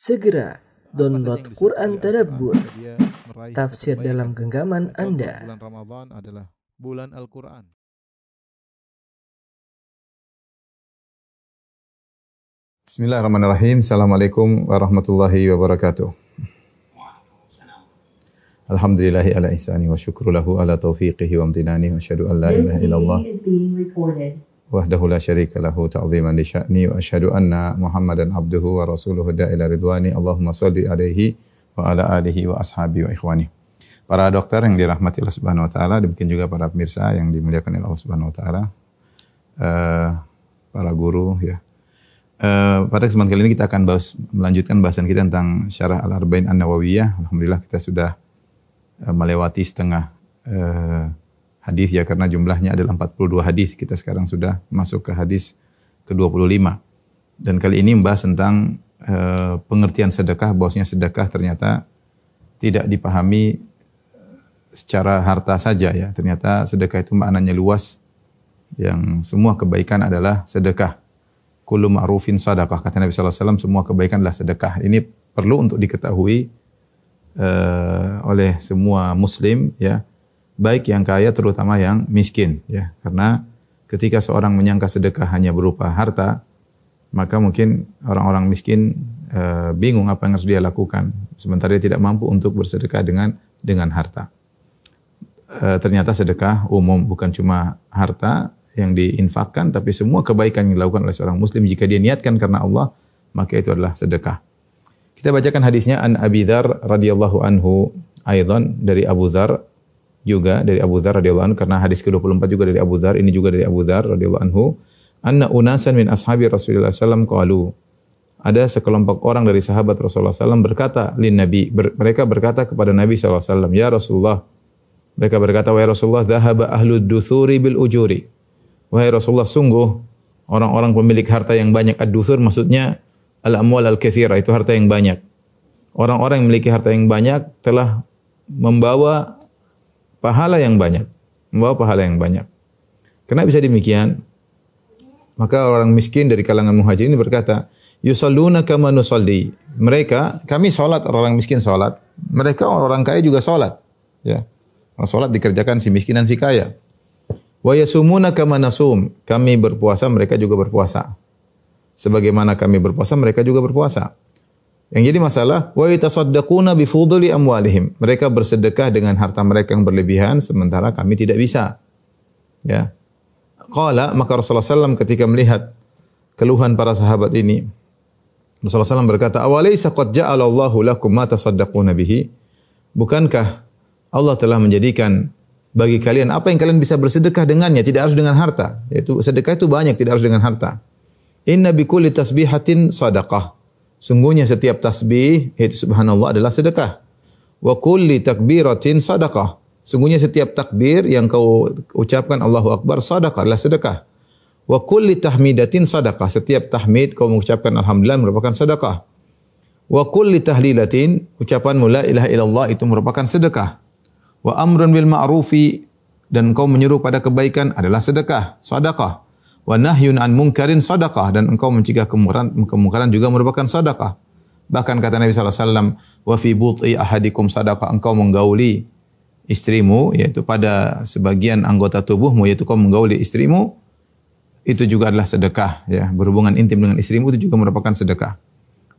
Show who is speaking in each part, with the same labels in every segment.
Speaker 1: Segera download Quran Tadabbur, tafsir dalam genggaman Anda.
Speaker 2: Bulan Ramadan adalah bulan Al-Quran.
Speaker 3: Bismillahirrahmanirrahim. Assalamualaikum warahmatullahi wabarakatuh. Alhamdulillahi ala ihsani wa syukru lahu ala taufiqihi wa amtinani wa asyhadu an la ilaha illallah. Wahdahu la syarika lahu ta'ziman li sya'ni wa asyhadu anna Muhammadan abduhu wa rasuluhu da'ila ridwani. Allahumma shalli alaihi wa ala alihi wa ashabi wa ikhwani. Para dokter yang dirahmati Allah Subhanahu wa taala, demikian juga para pemirsa yang dimuliakan oleh Allah Subhanahu wa taala. Eh, para guru ya. Eh, pada kesempatan kali ini kita akan bahas, melanjutkan bahasan kita tentang syarah Al-Arba'in An-Nawawiyah. Alhamdulillah kita sudah eh, melewati setengah eh, hadis ya karena jumlahnya adalah 42 hadis. Kita sekarang sudah masuk ke hadis ke-25. Dan kali ini membahas tentang eh, pengertian sedekah, bahwasanya sedekah ternyata tidak dipahami secara harta saja ya. Ternyata sedekah itu maknanya luas yang semua kebaikan adalah sedekah. Kullu ma'rufin sadaqah kata Nabi sallallahu alaihi wasallam semua kebaikan adalah sedekah. Ini perlu untuk diketahui eh, oleh semua muslim ya. Baik yang kaya terutama yang miskin ya. Karena ketika seorang menyangka sedekah hanya berupa harta, maka mungkin orang-orang miskin eh, bingung apa yang harus dia lakukan sementara dia tidak mampu untuk bersedekah dengan dengan harta. Eh, ternyata sedekah umum bukan cuma harta yang diinfakkan tapi semua kebaikan yang dilakukan oleh seorang muslim jika dia niatkan karena Allah maka itu adalah sedekah. Kita bacakan hadisnya an Abi radhiyallahu anhu aidan dari Abu Dzar juga dari Abu Dzar radhiyallahu anhu karena hadis ke-24 juga dari Abu Dzar ini juga dari Abu Dzar radhiyallahu anhu anna unasan min ashabi Rasulullah sallam qalu. Ada sekelompok orang dari sahabat Rasulullah SAW berkata lin Nabi ber- mereka berkata kepada Nabi SAW ya Rasulullah mereka berkata wahai Rasulullah dhahaba ahlu duthuri bil ujuri. Wahai Rasulullah sungguh orang-orang pemilik harta yang banyak ad-duthur maksudnya al-amwal al-katsira itu harta yang banyak. Orang-orang yang memiliki harta yang banyak telah membawa pahala yang banyak membawa pahala yang banyak Kenapa bisa demikian maka orang miskin dari kalangan muhajirin berkata, "Yusalluna kama nusalli." Mereka, kami salat, orang miskin salat. Mereka orang kaya juga salat. Ya. Kalau salat dikerjakan si miskin dan si kaya. Wa yasumuna kama nasum. Kami berpuasa, mereka juga berpuasa. Sebagaimana kami berpuasa, mereka juga berpuasa. Yang jadi masalah, wa yatasaddaquna bi fuduli amwalihim. Mereka bersedekah dengan harta mereka yang berlebihan sementara kami tidak bisa. Ya. Qala maka Rasulullah SAW ketika melihat keluhan para sahabat ini Rasulullah SAW berkata awalaysa qad ja'ala Allahu lakum ma tasaddaquna bihi bukankah Allah telah menjadikan bagi kalian apa yang kalian bisa bersedekah dengannya tidak harus dengan harta yaitu sedekah itu banyak tidak harus dengan harta inna bi kulli tasbihatin sadaqah sungguhnya setiap tasbih yaitu subhanallah adalah sedekah wa kulli takbiratin sadaqah Sungguhnya setiap takbir yang kau ucapkan Allahu Akbar sadaqah adalah sedekah. Wa kulli tahmidatin sadaqah. Setiap tahmid kau mengucapkan alhamdulillah merupakan sedekah. Wa kulli tahlilatin ucapan la ilaha illallah itu merupakan sedekah. Wa amrun bil ma'rufi dan kau menyuruh pada kebaikan adalah sedekah, sedekah. Wa nahyun an munkarin sedekah dan engkau mencegah kemungkaran kemungkaran juga merupakan sedekah. Bahkan kata Nabi sallallahu alaihi wasallam, wa fi buti ahadikum sedekah engkau menggauli istrimu yaitu pada sebagian anggota tubuhmu yaitu kau menggauli istrimu itu juga adalah sedekah ya. Berhubungan intim dengan istrimu itu juga merupakan sedekah.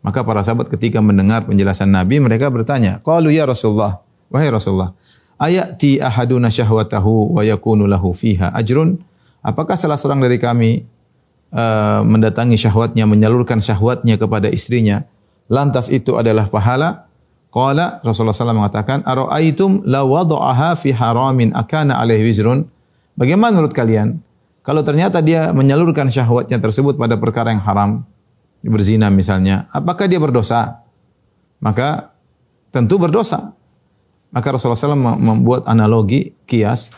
Speaker 3: Maka para sahabat ketika mendengar penjelasan Nabi mereka bertanya qalu ya Rasulullah? Wahai Rasulullah ayati ahaduna syahwatahu wa yakunu lahu fiha ajrun apakah salah seorang dari kami uh, mendatangi syahwatnya menyalurkan syahwatnya kepada istrinya lantas itu adalah pahala Qala Rasulullah SAW mengatakan, "Ara'aitum la wada'aha fi haramin akana alaihi wizrun?" Bagaimana menurut kalian kalau ternyata dia menyalurkan syahwatnya tersebut pada perkara yang haram, berzina misalnya, apakah dia berdosa? Maka tentu berdosa. Maka Rasulullah SAW membuat analogi kias,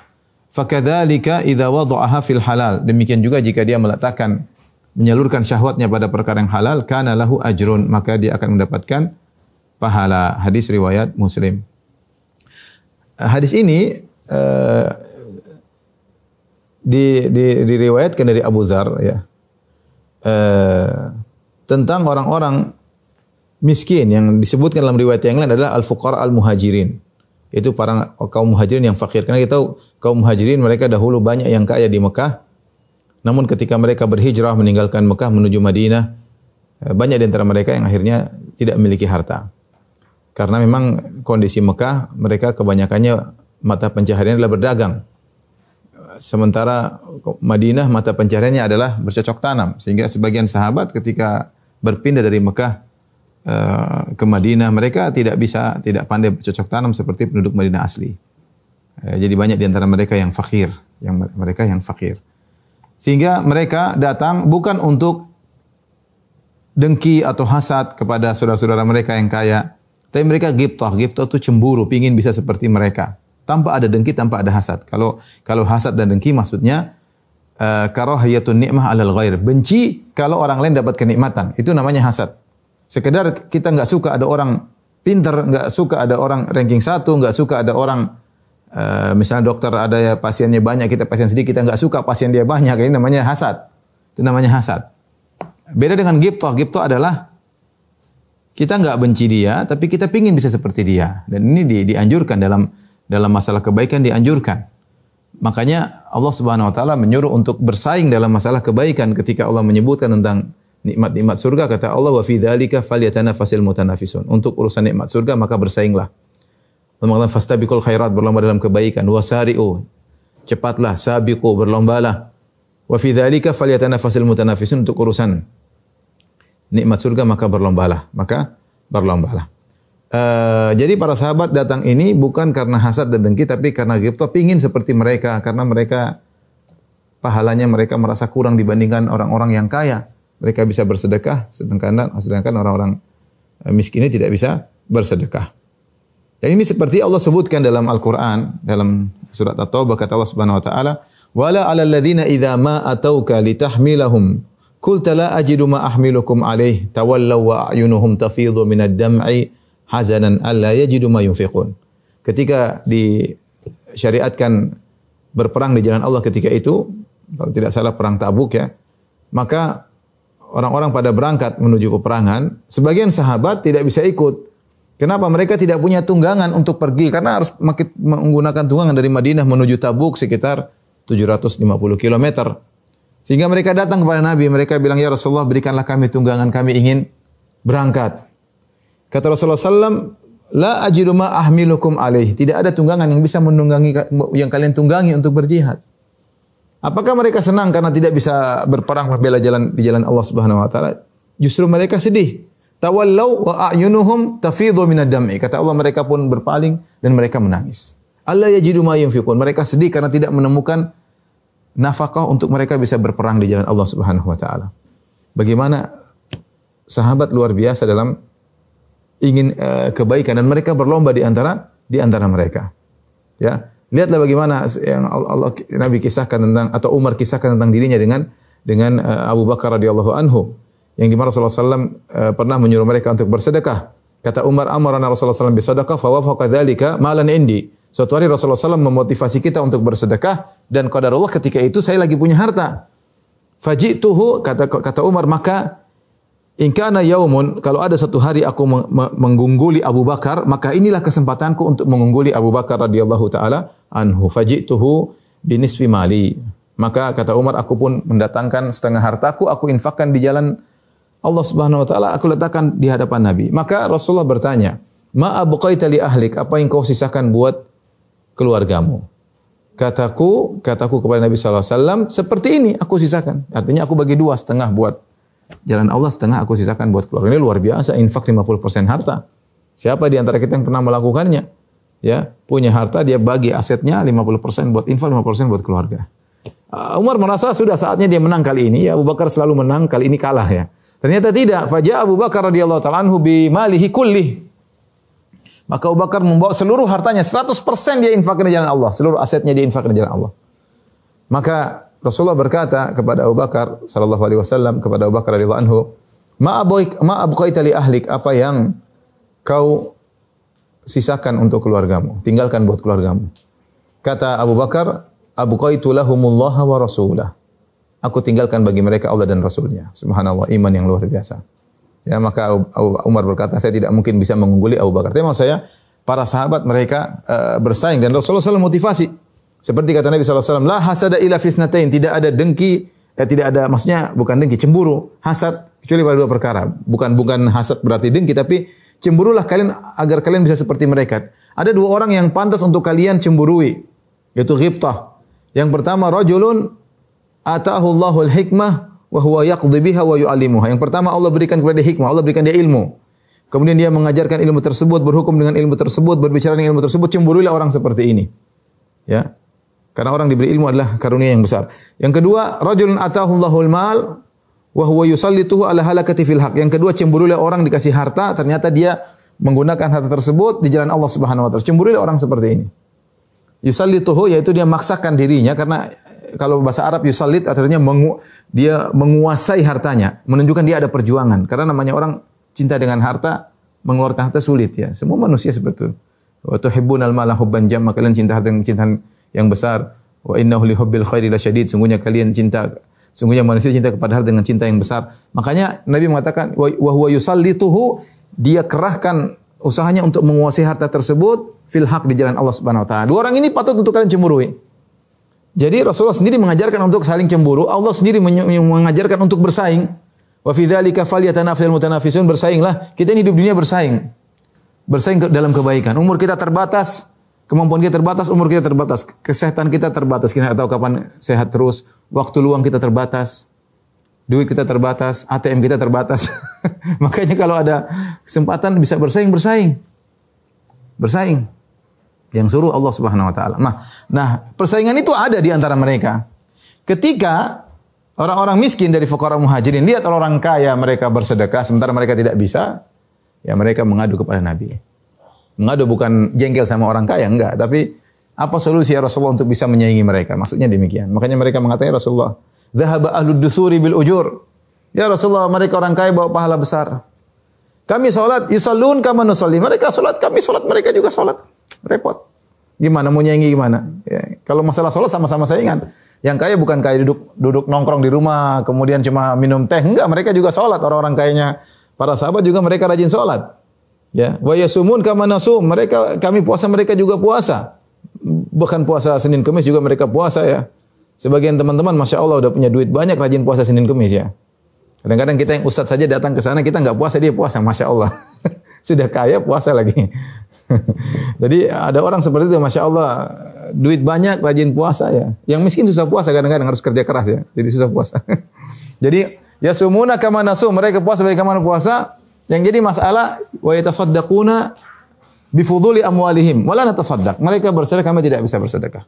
Speaker 3: "Fakadzalika idza wada'aha fil halal." Demikian juga jika dia meletakkan menyalurkan syahwatnya pada perkara yang halal, kana lahu ajrun, maka dia akan mendapatkan pahala. Hadis riwayat Muslim. Hadis ini uh, di, di, diriwayatkan dari Abu Dzar ya. Uh, tentang orang-orang miskin yang disebutkan dalam riwayat yang lain adalah al-fuqara al-muhajirin. Itu para kaum muhajirin yang fakir. Karena kita tahu kaum muhajirin mereka dahulu banyak yang kaya di Mekah. Namun ketika mereka berhijrah meninggalkan Mekah menuju Madinah, eh, banyak di antara mereka yang akhirnya tidak memiliki harta. Karena memang kondisi Mekah mereka kebanyakannya mata pencaharian adalah berdagang. Sementara Madinah mata pencahariannya adalah bercocok tanam. Sehingga sebagian sahabat ketika berpindah dari Mekah ke Madinah, mereka tidak bisa, tidak pandai bercocok tanam seperti penduduk Madinah asli. Uh, jadi banyak di antara mereka yang fakir, yang mereka yang fakir. Sehingga mereka datang bukan untuk dengki atau hasad kepada saudara-saudara mereka yang kaya, tapi mereka giptah, giptah itu cemburu, pingin bisa seperti mereka. Tanpa ada dengki, tanpa ada hasad. Kalau kalau hasad dan dengki maksudnya uh, karahiyatun nikmah alal ghair. Benci kalau orang lain dapat kenikmatan. Itu namanya hasad. Sekedar kita nggak suka ada orang pinter, nggak suka ada orang ranking satu, nggak suka ada orang uh, misalnya dokter ada ya pasiennya banyak, kita pasien sedikit, kita nggak suka pasien dia banyak. Ini namanya hasad. Itu namanya hasad. Beda dengan giptoh. Giptoh adalah kita nggak benci dia, tapi kita pingin bisa seperti dia. Dan ini di, dianjurkan dalam dalam masalah kebaikan dianjurkan. Makanya Allah Subhanahu wa taala menyuruh untuk bersaing dalam masalah kebaikan ketika Allah menyebutkan tentang nikmat-nikmat surga kata Allah wa fi dzalika falyatanafasil mutanafisun. Untuk urusan nikmat surga maka bersainglah. Allah mengatakan fastabiqul khairat berlomba dalam kebaikan wasari'u cepatlah sabiqu berlombalah. Wa fi dzalika falyatanafasil mutanafisun untuk urusan nikmat surga maka berlombalah, maka berlombalah. Uh, jadi para sahabat datang ini bukan karena hasad dan dengki tapi karena gipto pingin seperti mereka karena mereka pahalanya mereka merasa kurang dibandingkan orang-orang yang kaya. Mereka bisa bersedekah sedangkan sedangkan orang-orang eh, ini tidak bisa bersedekah. Dan ini seperti Allah sebutkan dalam Al-Qur'an dalam surat At-Taubah kata Allah Subhanahu wa taala, "Wala 'alal ladzina idza ma atauka litahmilahum Qulta la ajidu ma ahmilukum alaih tawallaw wa a'yunuhum tafidhu minad dam'i hazanan alla yajidu ma yunfiqun. Ketika disyariatkan berperang di jalan Allah ketika itu, kalau tidak salah perang Tabuk ya, maka orang-orang pada berangkat menuju peperangan, sebagian sahabat tidak bisa ikut. Kenapa? Mereka tidak punya tunggangan untuk pergi karena harus menggunakan tunggangan dari Madinah menuju Tabuk sekitar 750 kilometer. Sehingga mereka datang kepada Nabi, mereka bilang, Ya Rasulullah berikanlah kami tunggangan, kami ingin berangkat. Kata Rasulullah SAW, La ajidu ma ahmilukum alaih. Tidak ada tunggangan yang bisa menunggangi, yang kalian tunggangi untuk berjihad. Apakah mereka senang karena tidak bisa berperang membela jalan di jalan Allah Subhanahu wa taala? Justru mereka sedih. Tawallau wa a'yunuhum tafidhu minad dam'i. Kata Allah mereka pun berpaling dan mereka menangis. Allah yajidu ma yunfiqun. Mereka sedih karena tidak menemukan nafkah untuk mereka bisa berperang di jalan Allah Subhanahu wa taala. Bagaimana sahabat luar biasa dalam ingin uh, kebaikan dan mereka berlomba di antara di antara mereka. Ya, lihatlah bagaimana yang Allah Nabi kisahkan tentang atau Umar kisahkan tentang dirinya dengan dengan uh, Abu Bakar radhiyallahu anhu yang di mana Rasulullah SAW uh, pernah menyuruh mereka untuk bersedekah. Kata Umar, amarana Rasulullah SAW bersedekah, fa wafaqa dzalika malan indi. Suatu hari Rasulullah SAW memotivasi kita untuk bersedekah dan Allah ketika itu saya lagi punya harta. Fajituhu kata kata Umar maka ingkana yaumun kalau ada satu hari aku mengungguli Abu Bakar maka inilah kesempatanku untuk mengungguli Abu Bakar radhiyallahu taala anhu fajituhu binisfi mali. Maka kata Umar aku pun mendatangkan setengah hartaku aku infakkan di jalan Allah Subhanahu wa taala aku letakkan di hadapan Nabi. Maka Rasulullah bertanya, "Ma abqaita li ahlik? Apa yang kau sisakan buat keluargamu. Kataku, kataku kepada Nabi SAW, seperti ini aku sisakan. Artinya aku bagi dua, setengah buat jalan Allah, setengah aku sisakan buat keluarga. Ini luar biasa, infak 50% harta. Siapa di antara kita yang pernah melakukannya? Ya, punya harta, dia bagi asetnya 50% buat infak, 50% buat keluarga. Uh, Umar merasa sudah saatnya dia menang kali ini. Ya, Abu Bakar selalu menang, kali ini kalah ya. Ternyata tidak. Fajah Abu Bakar radhiyallahu taala anhu bi malihi kulli. Maka Abu Bakar membawa seluruh hartanya, 100% dia infakkan di jalan Allah. Seluruh asetnya dia infakkan di jalan Allah. Maka Rasulullah berkata kepada Abu Bakar sallallahu alaihi wasallam kepada Abu Bakar radhiyallahu anhu, "Ma abuik ma abqaita li ahlik?" Apa yang kau sisakan untuk keluargamu, tinggalkan buat keluargamu. Kata Abu Bakar, "Abqaitu lahumullah wa rasulah." Aku tinggalkan bagi mereka Allah dan Rasulnya. Subhanallah, iman yang luar biasa. Ya, maka Umar berkata, saya tidak mungkin bisa mengungguli Abu Bakar. Tapi maksud saya, para sahabat mereka eh, bersaing dan Rasulullah SAW motivasi. Seperti kata Nabi SAW, la hasada ila fitnatain. Tidak ada dengki, eh, tidak ada, maksudnya bukan dengki, cemburu, hasad, kecuali pada dua perkara. Bukan bukan hasad berarti dengki, tapi cemburulah kalian agar kalian bisa seperti mereka. Ada dua orang yang pantas untuk kalian cemburui, yaitu ghibtah. Yang pertama, rajulun atahu Allahul hikmah wa huwa yaqdi biha wa yu'allimuha. Yang pertama Allah berikan kepada dia hikmah, Allah berikan dia ilmu. Kemudian dia mengajarkan ilmu tersebut, berhukum dengan ilmu tersebut, berbicara dengan ilmu tersebut, cemburuilah orang seperti ini. Ya. Karena orang diberi ilmu adalah karunia yang besar. Yang kedua, rajulun atahu Allahul mal wa huwa yusallituhu ala halakati fil haq. Yang kedua, cemburuilah orang dikasih harta, ternyata dia menggunakan harta tersebut di jalan Allah Subhanahu wa taala. Cemburuilah orang seperti ini. Yusallituhu yaitu dia maksakan dirinya karena kalau bahasa Arab yusallit artinya mengu, dia menguasai hartanya, menunjukkan dia ada perjuangan. Karena namanya orang cinta dengan harta, mengeluarkan harta sulit ya. Semua manusia seperti itu. Wa tuhibbunal mala hubban jamma, kalian cinta harta dengan cinta yang besar. Wa innahu li hubbil khairi lasyadid, sungguhnya kalian cinta sungguhnya manusia cinta kepada harta dengan cinta yang besar. Makanya Nabi mengatakan wa wa huwa yusallituhu, dia kerahkan usahanya untuk menguasai harta tersebut fil haq di jalan Allah Subhanahu wa taala. Dua orang ini patut untuk kalian cemburui. Jadi Rasulullah sendiri mengajarkan untuk saling cemburu, Allah sendiri mengajarkan untuk bersaing. Wa fi dzalika falyatanafisul mutanafisun, bersainglah. Kita ini hidup dunia bersaing. Bersaing dalam kebaikan. Umur kita terbatas, kemampuan kita terbatas, umur kita terbatas, kesehatan kita terbatas. Kita tidak tahu kapan sehat terus, waktu luang kita terbatas. Duit kita terbatas, ATM kita terbatas. Makanya kalau ada kesempatan bisa bersaing, bersaing. Bersaing. Yang suruh Allah Subhanahu wa taala. Nah, nah, persaingan itu ada di antara mereka. Ketika orang-orang miskin dari fuqara muhajirin lihat orang kaya mereka bersedekah sementara mereka tidak bisa, ya mereka mengadu kepada Nabi. Mengadu bukan jengkel sama orang kaya, enggak, tapi apa solusi ya Rasulullah untuk bisa menyaingi mereka? Maksudnya demikian. Makanya mereka mengatakan "Ya Rasulullah, "Dhahaba ahlud dusuri bil ujur." Ya Rasulullah, mereka orang kaya bawa pahala besar. Kami salat yusallun kama nusalli. Mereka salat, kami salat, mereka juga salat. Repot. Gimana mau nyanyi gimana? Ya, kalau masalah salat sama-sama saingan. Yang kaya bukan kaya duduk duduk nongkrong di rumah, kemudian cuma minum teh. Enggak, mereka juga salat. Orang-orang kayanya para sahabat juga mereka rajin salat. Ya, wa yasumun kama nasum. Mereka kami puasa, mereka juga puasa. Bahkan puasa Senin Kamis juga mereka puasa ya. Sebagian teman-teman Masya Allah udah punya duit banyak rajin puasa Senin Kamis ya. Kadang-kadang kita yang ustadz saja datang ke sana, kita nggak puasa, dia puasa, masya Allah. Sudah kaya puasa lagi. Jadi ada orang seperti itu, masya Allah, duit banyak, rajin puasa ya. Yang miskin susah puasa, kadang-kadang harus kerja keras ya. Jadi susah puasa. Jadi ya sumuna kama nasu, mereka puasa bagaimana puasa. Yang jadi masalah wa yatasaddaquna bifuduli amwalihim wala natasaddaq. Mereka bersedekah, kami tidak bisa bersedekah.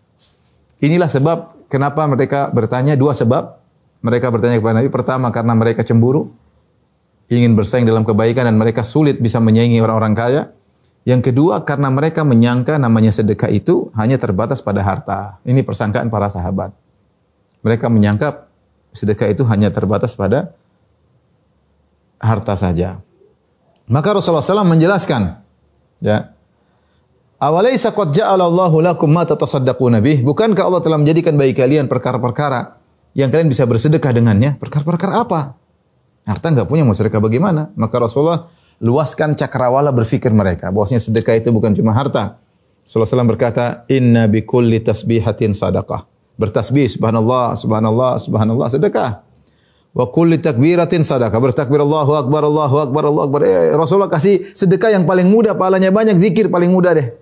Speaker 3: Inilah sebab kenapa mereka bertanya dua sebab. Mereka bertanya kepada Nabi pertama karena mereka cemburu, ingin bersaing dalam kebaikan dan mereka sulit bisa menyaingi orang-orang kaya. Yang kedua karena mereka menyangka namanya sedekah itu hanya terbatas pada harta. Ini persangkaan para sahabat. Mereka menyangka sedekah itu hanya terbatas pada harta saja. Maka Rasulullah SAW menjelaskan, ya, Awalaysa qad ja'ala Allahu lakum ma tatasaddaquna bih? Bukankah Allah telah menjadikan bagi kalian perkara-perkara yang kalian bisa bersedekah dengannya? Perkara-perkara apa? Harta enggak punya mau sedekah bagaimana? Maka Rasulullah luaskan cakrawala berfikir mereka bahwasanya sedekah itu bukan cuma harta. Rasulullah SAW berkata, "Inna bi kulli tasbihatin sadaqah." Bertasbih subhanallah, subhanallah, subhanallah sedekah. Wa kulli takbiratin sadaqah. Bertakbir Allahu akbar, Allahu akbar, Allahu akbar. Eh, Rasulullah kasih sedekah yang paling mudah, pahalanya banyak, zikir paling mudah deh.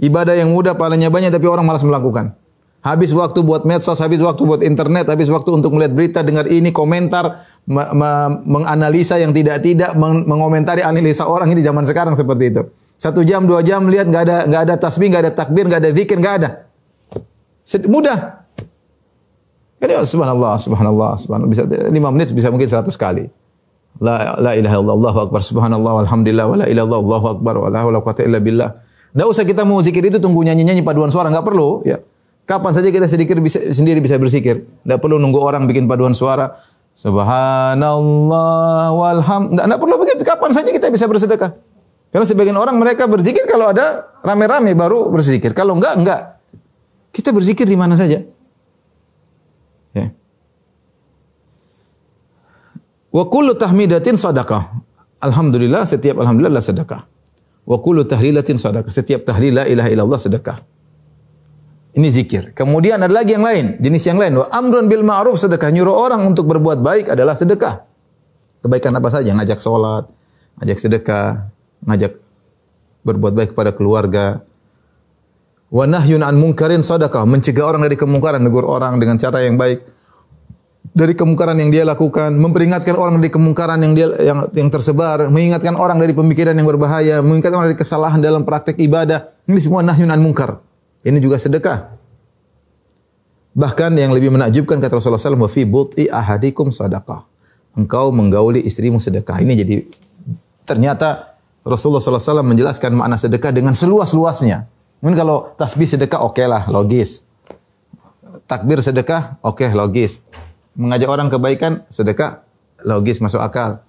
Speaker 3: Ibadah yang mudah, pahalanya banyak tapi orang malas melakukan. Habis waktu buat medsos, habis waktu buat internet, habis waktu untuk melihat berita, dengar ini, komentar, me- me- menganalisa yang tidak-tidak, meng- mengomentari analisa orang ini zaman sekarang seperti itu. Satu jam, dua jam lihat nggak ada nggak ada tasbih, nggak ada takbir, nggak ada zikir, nggak ada. Mudah. Kan ya, subhanallah, subhanallah, subhanallah. Bisa 5 menit bisa mungkin 100 kali. La la ilaha illallah, Allahu akbar, subhanallah, walhamdulillah, wa la ilaha illallah, Allahu akbar, wa la haula wa quwata illa billah. Enggak usah kita mau zikir itu tunggu nyanyi-nyanyi paduan suara, enggak perlu, ya. Kapan saja kita sedikit bisa, sendiri bisa berzikir. Enggak perlu nunggu orang bikin paduan suara. Subhanallah walham. Enggak, enggak perlu begitu. Kapan saja kita bisa bersedekah. Karena sebagian orang mereka berzikir kalau ada rame-rame baru berzikir. Kalau enggak, enggak. Kita berzikir di mana saja. Wa kullu tahmidatin sadaqah. alhamdulillah setiap alhamdulillah sedekah. Wa kullu tahlilatin sedekah. Setiap tahlil la ilaha illallah sedekah. Ini zikir. Kemudian ada lagi yang lain, jenis yang lain. Wa amrun bil ma'ruf sedekah. Nyuruh orang untuk berbuat baik adalah sedekah. Kebaikan apa saja? Ngajak sholat, ngajak sedekah, ngajak berbuat baik kepada keluarga. Wa nahyun an munkarin sedekah. Mencegah orang dari kemungkaran, negur orang dengan cara yang baik dari kemungkaran yang dia lakukan, memperingatkan orang dari kemungkaran yang dia yang yang tersebar, mengingatkan orang dari pemikiran yang berbahaya, mengingatkan orang dari kesalahan dalam praktek ibadah. Ini semua nahyun an munkar. Ini juga sedekah. Bahkan yang lebih menakjubkan kata Rasulullah SAW, wa but'i ahadikum sadaqah. Engkau menggauli istrimu sedekah. Ini jadi ternyata Rasulullah SAW menjelaskan makna sedekah dengan seluas-luasnya. Mungkin kalau tasbih sedekah oke okay lah, logis. Takbir sedekah oke okay, logis. Mengajak orang kebaikan sedekah logis masuk akal.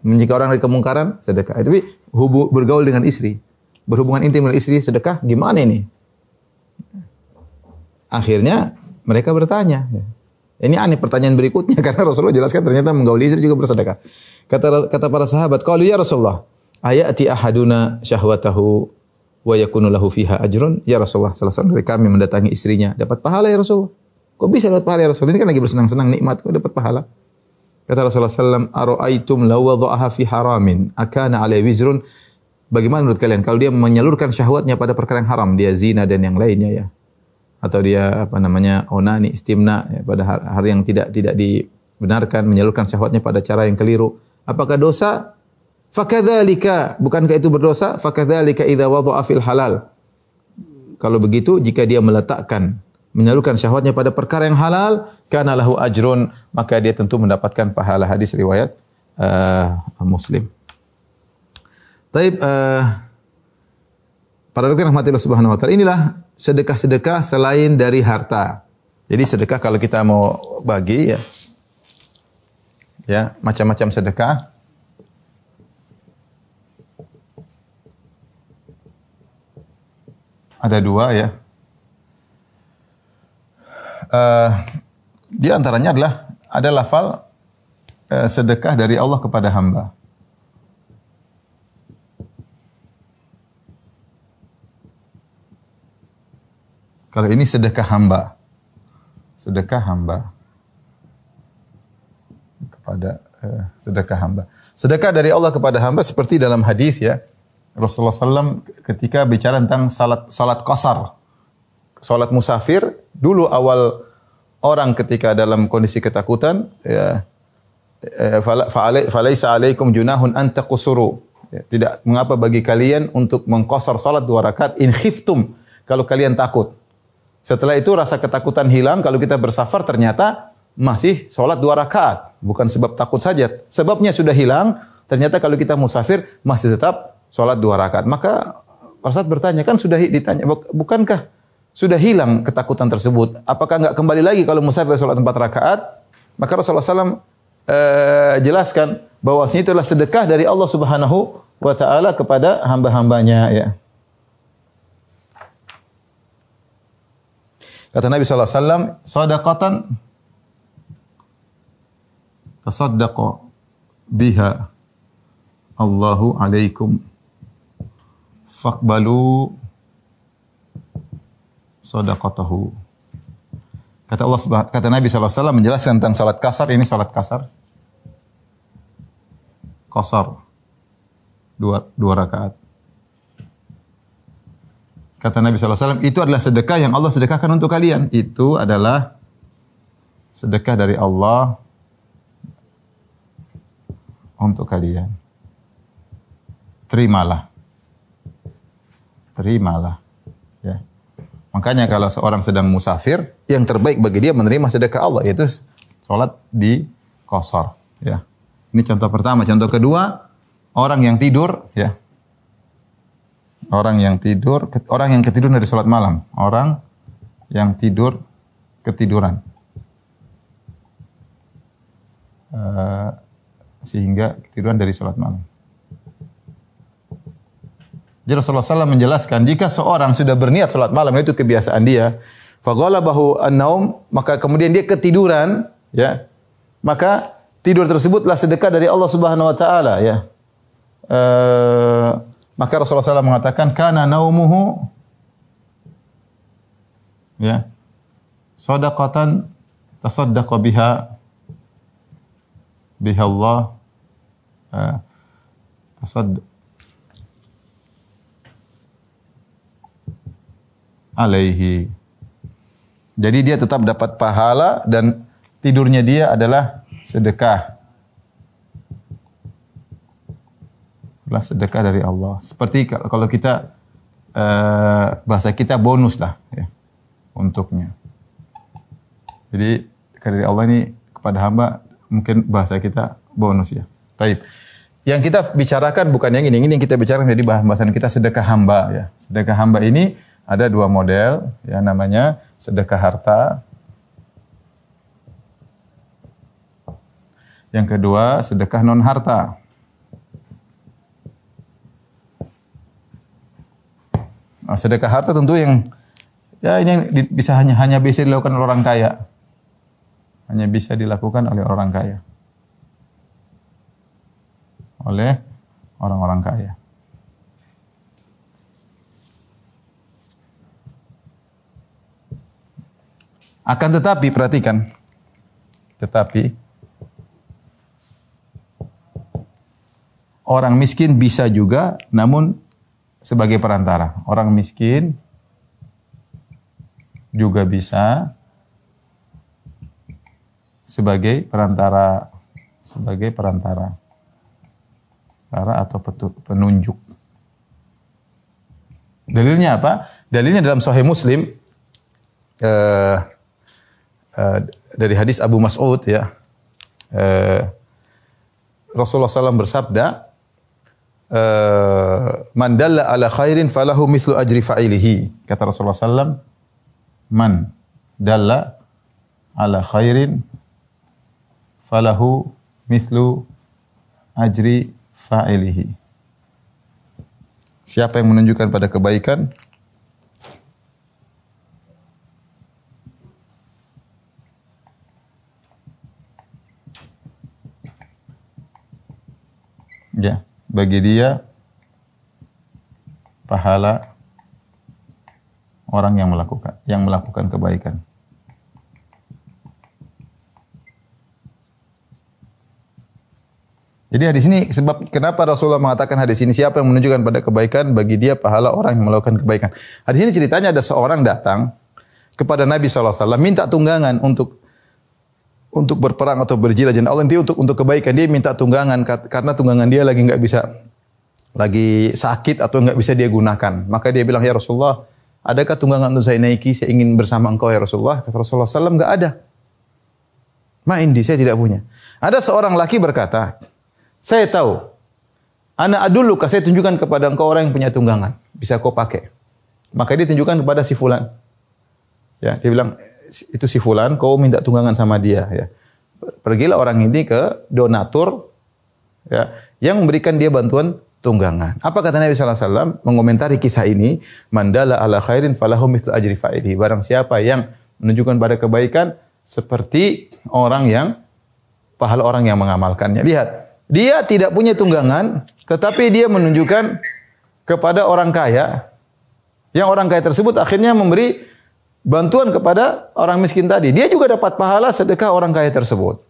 Speaker 3: Mencegah orang dari kemungkaran sedekah. Tapi hubu, bergaul dengan istri, berhubungan intim dengan istri sedekah gimana ini? Akhirnya mereka bertanya. Ini aneh pertanyaan berikutnya karena Rasulullah jelaskan ternyata menggauli istri juga bersedekah. Kata kata para sahabat, "Qalu ya Rasulullah, ayati ahaduna syahwatahu wa yakunu lahu fiha ajrun?" Ya Rasulullah, salah seorang dari kami mendatangi istrinya, dapat pahala ya Rasulullah. Kok bisa dapat pahala ya Rasulullah? Ini kan lagi bersenang-senang nikmat, kok dapat pahala? Kata Rasulullah sallam, "Ara'aitum law wada'aha fi haramin, akana alaihi wizrun?" Bagaimana menurut kalian kalau dia menyalurkan syahwatnya pada perkara yang haram, dia zina dan yang lainnya ya. Atau dia apa namanya? onani, istimna ya, pada hari yang tidak tidak dibenarkan menyalurkan syahwatnya pada cara yang keliru. Apakah dosa? Fakadzalika, bukankah itu berdosa? Fakadzalika idza wada'a fil halal. Kalau begitu jika dia meletakkan menyalurkan syahwatnya pada perkara yang halal, kana lahu ajrun, maka dia tentu mendapatkan pahala hadis riwayat uh, Muslim. Taib uh, para dokter rahmatillah subhanahu wa taala inilah sedekah-sedekah selain dari harta. Jadi sedekah kalau kita mau bagi ya ya macam-macam sedekah ada dua ya. Uh, di antaranya adalah ada lafal uh, sedekah dari Allah kepada hamba. Kalau ini sedekah hamba. Sedekah hamba. Kepada uh, sedekah hamba. Sedekah dari Allah kepada hamba seperti dalam hadis ya. Rasulullah SAW ketika bicara tentang salat salat qasar. Salat musafir, dulu awal orang ketika dalam kondisi ketakutan ya falaisa alaikum junahun an taqsuru. Ya, tidak mengapa bagi kalian untuk mengkosor salat dua rakaat in khiftum kalau kalian takut. Setelah itu rasa ketakutan hilang. Kalau kita bersafar ternyata masih sholat dua rakaat. Bukan sebab takut saja. Sebabnya sudah hilang. Ternyata kalau kita musafir masih tetap sholat dua rakaat. Maka Ustaz bertanya, kan sudah ditanya, bukankah sudah hilang ketakutan tersebut? Apakah enggak kembali lagi kalau musafir sholat empat rakaat? Maka Rasulullah SAW eh, jelaskan itu adalah sedekah dari Allah Subhanahu wa taala kepada hamba-hambanya ya. Kata Nabi SAW, sadaqatan tasaddaqa biha Allahu alaikum faqbalu sadaqatahu. Kata Allah kata Nabi SAW menjelaskan tentang salat kasar, ini salat kasar. Kasar. Dua, dua rakaat. Kata Nabi SAW, itu adalah sedekah yang Allah sedekahkan untuk kalian. Itu adalah sedekah dari Allah untuk kalian. Terimalah. Terimalah. Ya. Makanya kalau seorang sedang musafir, yang terbaik bagi dia menerima sedekah Allah, yaitu sholat di kosor. Ya. Ini contoh pertama. Contoh kedua, orang yang tidur, ya, Orang yang tidur, orang yang ketiduran dari sholat malam. Orang yang tidur ketiduran. Uh, sehingga ketiduran dari sholat malam. Jadi Rasulullah SAW menjelaskan, jika seorang sudah berniat sholat malam, itu kebiasaan dia, faghala bahu an-naum, maka kemudian dia ketiduran, ya, maka tidur tersebutlah sedekah dari Allah Subhanahu Wa Taala, ya. eh, maka Rasulullah SAW mengatakan kana naumuhu ya. Sadaqatan tasaddaqa biha biha Allah. Eh, tasad alaihi jadi dia tetap dapat pahala dan tidurnya dia adalah sedekah adalah sedekah dari Allah. Seperti kalau kita uh, bahasa kita bonus lah ya untuknya. Jadi dari Allah ini kepada hamba mungkin bahasa kita bonus ya. Taib. Yang kita bicarakan bukan yang ini, ini yang kita bicarakan jadi bahasan kita sedekah hamba ya. Sedekah hamba ini ada dua model ya namanya sedekah harta. Yang kedua sedekah non harta. Nah, sedekah harta tentu yang ya ini yang bisa hanya hanya bisa dilakukan oleh orang kaya. Hanya bisa dilakukan oleh orang kaya. Oleh orang-orang kaya. Akan tetapi perhatikan. Tetapi orang miskin bisa juga namun sebagai perantara. Orang miskin juga bisa sebagai perantara sebagai perantara perantara atau penunjuk. Dalilnya apa? Dalilnya dalam Sahih Muslim uh, uh, dari hadis Abu Mas'ud ya. Uh, Rasulullah SAW bersabda, uh, man dalla ala khairin falahu mithlu ajri fa'ilihi. Kata Rasulullah sallam, man dalla ala khairin falahu mithlu ajri fa'ilihi. Siapa yang menunjukkan pada kebaikan Ya bagi dia pahala orang yang melakukan yang melakukan kebaikan. Jadi hadis ini sebab kenapa Rasulullah mengatakan hadis ini siapa yang menunjukkan pada kebaikan bagi dia pahala orang yang melakukan kebaikan. Hadis ini ceritanya ada seorang datang kepada Nabi SAW minta tunggangan untuk untuk berperang atau berjihad dan Allah untuk untuk kebaikan dia minta tunggangan karena tunggangan dia lagi nggak bisa lagi sakit atau nggak bisa dia gunakan. Maka dia bilang ya Rasulullah adakah tunggangan untuk saya naiki? Saya ingin bersama engkau ya Rasulullah. Kata Rasulullah SAW nggak ada. Ma indi saya tidak punya. Ada seorang laki berkata saya tahu anak adulu saya tunjukkan kepada engkau orang yang punya tunggangan bisa kau pakai. Maka dia tunjukkan kepada si fulan. Ya dia bilang itu si fulan, kau minta tunggangan sama dia ya. Pergilah orang ini ke donatur ya, yang memberikan dia bantuan tunggangan. Apa kata Nabi sallallahu alaihi wasallam mengomentari kisah ini, mandala ala khairin falahu mithlu ajri fa'ili. Barang siapa yang menunjukkan pada kebaikan seperti orang yang pahala orang yang mengamalkannya. Lihat, dia tidak punya tunggangan, tetapi dia menunjukkan kepada orang kaya yang orang kaya tersebut akhirnya memberi bantuan kepada orang miskin tadi. Dia juga dapat pahala sedekah orang kaya tersebut.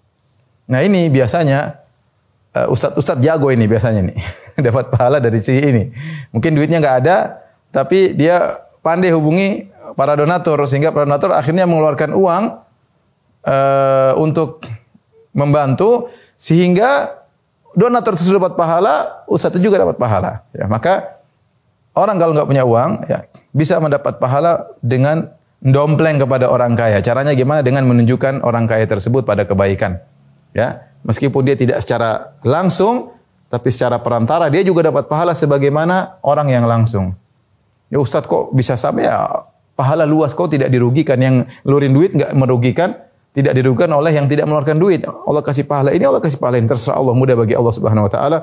Speaker 3: Nah ini biasanya uh, ustadz-ustadz jago ini biasanya nih dapat pahala dari si ini. Mungkin duitnya nggak ada, tapi dia pandai hubungi para donatur sehingga para donatur akhirnya mengeluarkan uang uh, untuk membantu sehingga donatur tersebut dapat pahala, ustadz juga dapat pahala. Ya, maka orang kalau nggak punya uang ya bisa mendapat pahala dengan dompleng kepada orang kaya. Caranya gimana? Dengan menunjukkan orang kaya tersebut pada kebaikan. Ya, meskipun dia tidak secara langsung, tapi secara perantara dia juga dapat pahala sebagaimana orang yang langsung. Ya Ustaz kok bisa sampai ya pahala luas kok tidak dirugikan yang lurin duit nggak merugikan tidak dirugikan oleh yang tidak mengeluarkan duit. Allah kasih pahala ini, Allah kasih pahala ini. Terserah Allah, mudah bagi Allah Subhanahu wa taala.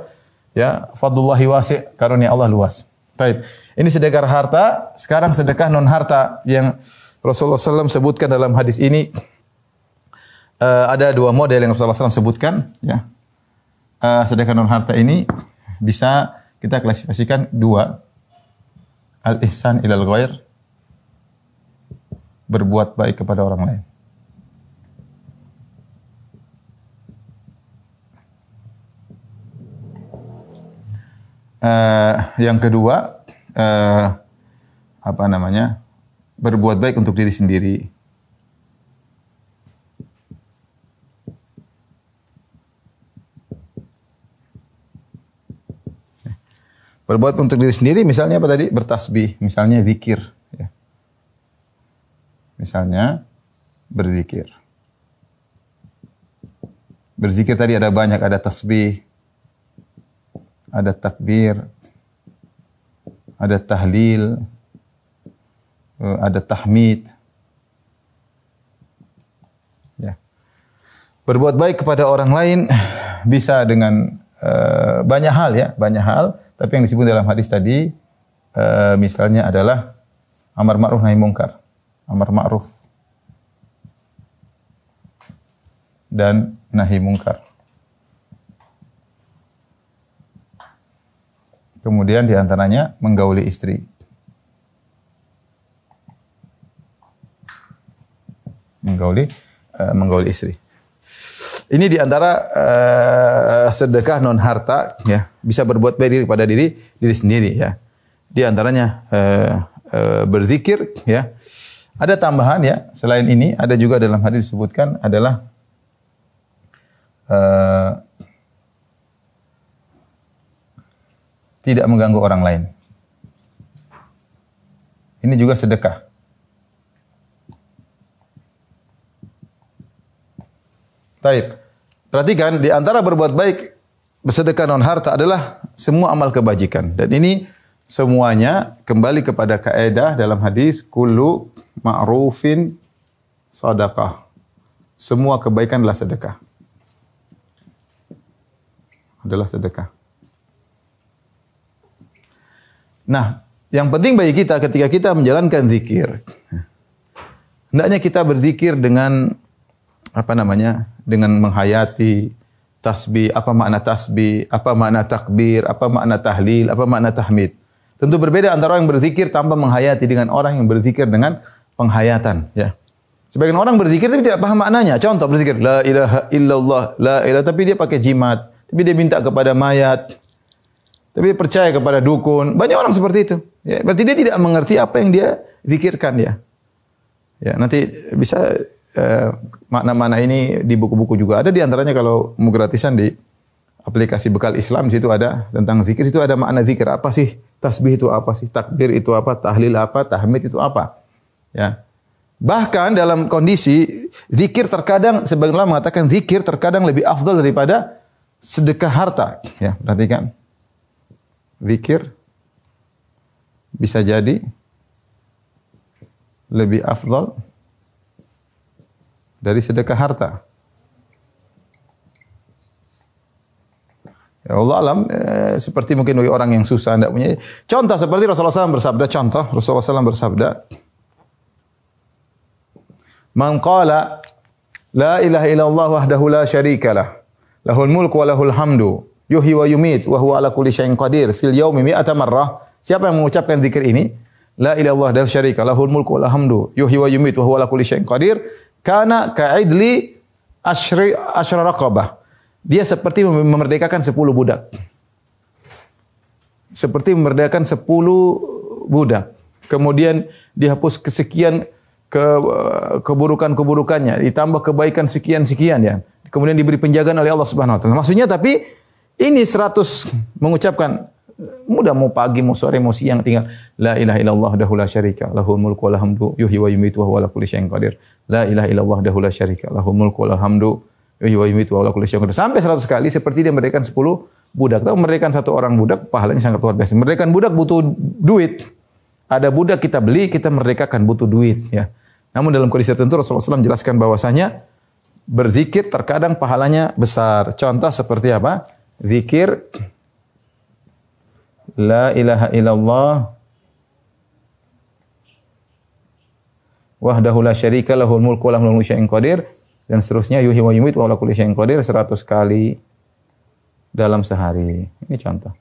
Speaker 3: Ya, fadlullahi wasi' karunia Allah luas. Taib. Ini sedekah harta, sekarang sedekah non harta yang Rasulullah SAW sebutkan dalam hadis ini uh, ada dua model yang Rasulullah SAW sebutkan. Ya. Uh, sedekah non harta ini bisa kita klasifikasikan dua. Al-ihsan ilal ghair berbuat baik kepada orang lain. Uh, yang kedua, uh, apa namanya? Berbuat baik untuk diri sendiri. Berbuat untuk diri sendiri misalnya apa tadi? Bertasbih, misalnya zikir. Ya. Misalnya berzikir. Berzikir tadi ada banyak, ada tasbih, ada takbir, ada tahlil, ada tahmid. Ya. Berbuat baik kepada orang lain bisa dengan uh, banyak hal ya, banyak hal tapi yang disebut dalam hadis tadi uh, misalnya adalah amar ma'ruf nahi mungkar. Amar ma'ruf dan nahi mungkar. Kemudian di antaranya menggauli istri. Menggauli uh, menggauli istri. Ini di antara uh, sedekah non harta ya bisa berbuat baik kepada diri diri sendiri ya. Di antaranya uh, uh, berzikir ya. Ada tambahan ya selain ini ada juga dalam hadis disebutkan adalah uh, tidak mengganggu orang lain. Ini juga sedekah. Taib. Perhatikan di antara berbuat baik bersedekah non harta adalah semua amal kebajikan dan ini semuanya kembali kepada kaidah dalam hadis kullu ma'rufin sadaqah. Semua kebaikan adalah sedekah. Adalah sedekah. Nah, yang penting bagi kita ketika kita menjalankan zikir, hendaknya kita berzikir dengan apa namanya? dengan menghayati tasbih, apa makna tasbih, apa makna takbir, apa makna tahlil, apa makna tahmid. Tentu berbeda antara orang yang berzikir tanpa menghayati dengan orang yang berzikir dengan penghayatan, ya. Sebagian orang berzikir tapi tidak paham maknanya. Contoh berzikir la ilaha illallah, la ilaha tapi dia pakai jimat, tapi dia minta kepada mayat. Tapi dia percaya kepada dukun. Banyak orang seperti itu. Ya, berarti dia tidak mengerti apa yang dia zikirkan ya. Ya, nanti bisa makna-makna ini di buku-buku juga ada di antaranya kalau mau gratisan di aplikasi bekal Islam situ ada tentang zikir itu ada makna zikir. Apa sih tasbih itu apa sih? Takbir itu apa? Tahlil apa? Tahmid itu apa? Ya. Bahkan dalam kondisi zikir terkadang sebagian ulama mengatakan zikir terkadang lebih afdal daripada sedekah harta. Ya perhatikan. Zikir bisa jadi lebih afdal dari sedekah harta. Ya Allah alam eh, seperti mungkin orang yang susah tidak punya. Contoh seperti Rasulullah SAW bersabda, contoh Rasulullah SAW bersabda, Man qala la ilaha illallah wahdahu la syarikalah lahul mulku wa lahul hamdu yuhyi wa yumit wa huwa ala kulli syai'in qadir fil yaumi mi'ata marrah. Siapa yang mengucapkan zikir ini? La ilaha illallah la syarika lahul mulku wa lahul hamdu yuhyi wa yumit wa huwa ala kulli syai'in qadir Karena ka'idli asyri asyra. Dia seperti memerdekakan 10 budak. Seperti memerdekakan 10 budak. Kemudian dihapus kesekian ke keburukan-keburukannya, ditambah kebaikan sekian-sekian ya. Kemudian diberi penjagaan oleh Allah Subhanahu wa taala. Maksudnya tapi ini 100 mengucapkan Mudah mau pagi, mau sore, mau siang tinggal la ilaha illallah dahu la syarika lahul mulku wa hamdu yuhyi wa yumiitu wa huwa ala kulli syai'in qadir. La ilaha illallah dahu la syarika lahul mulku wa hamdu wa yumiitu wa huwa ala kulli syai'in qadir. Sampai 100 kali seperti dia merdekakan 10 budak. Tahu merdekakan satu orang budak pahalanya sangat luar biasa. Merdekakan budak butuh duit. Ada budak kita beli, kita merdekakan butuh duit ya. Namun dalam kondisi tertentu Rasulullah SAW menjelaskan bahwasanya berzikir terkadang pahalanya besar. Contoh seperti apa? Zikir La ilaha illallah wahdahu la syarika lahul mulku wa lahul syai'in qadir dan seterusnya yuhyi wa yumiit wa ala kulli syai'in qadir 100 kali dalam sehari. Ini contoh.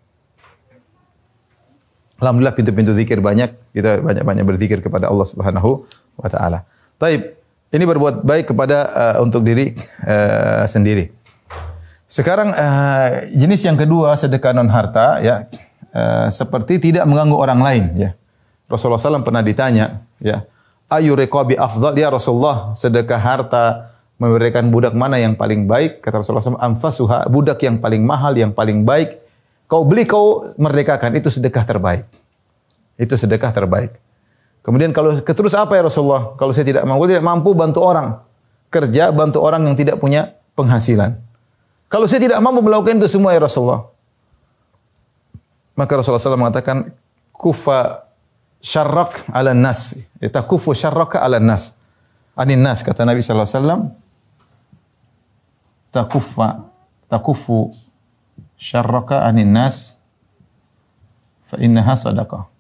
Speaker 3: Alhamdulillah pintu-pintu zikir banyak. Kita banyak-banyak berzikir kepada Allah Subhanahu wa taala. Taib. Ini berbuat baik kepada uh, untuk diri uh, sendiri. Sekarang uh, jenis yang kedua sedekah non harta ya uh, seperti tidak mengganggu orang lain ya. Rasulullah SAW pernah ditanya ya, ayu rekobi afdal ya Rasulullah sedekah harta memberikan budak mana yang paling baik? Kata Rasulullah SAW, amfasuha budak yang paling mahal yang paling baik. Kau beli kau merdekakan itu sedekah terbaik. Itu sedekah terbaik. Kemudian kalau terus apa ya Rasulullah? Kalau saya tidak mampu, tidak mampu bantu orang. Kerja bantu orang yang tidak punya penghasilan. Kalau saya tidak mampu melakukan itu semua ya Rasulullah. Maka Rasulullah SAW mengatakan kufa syarrak ala nas. Kita kufu syarraka ala nas. Anin nas kata Nabi wasallam takuffa takufu syarraka anin nas fa innaha sadaqah.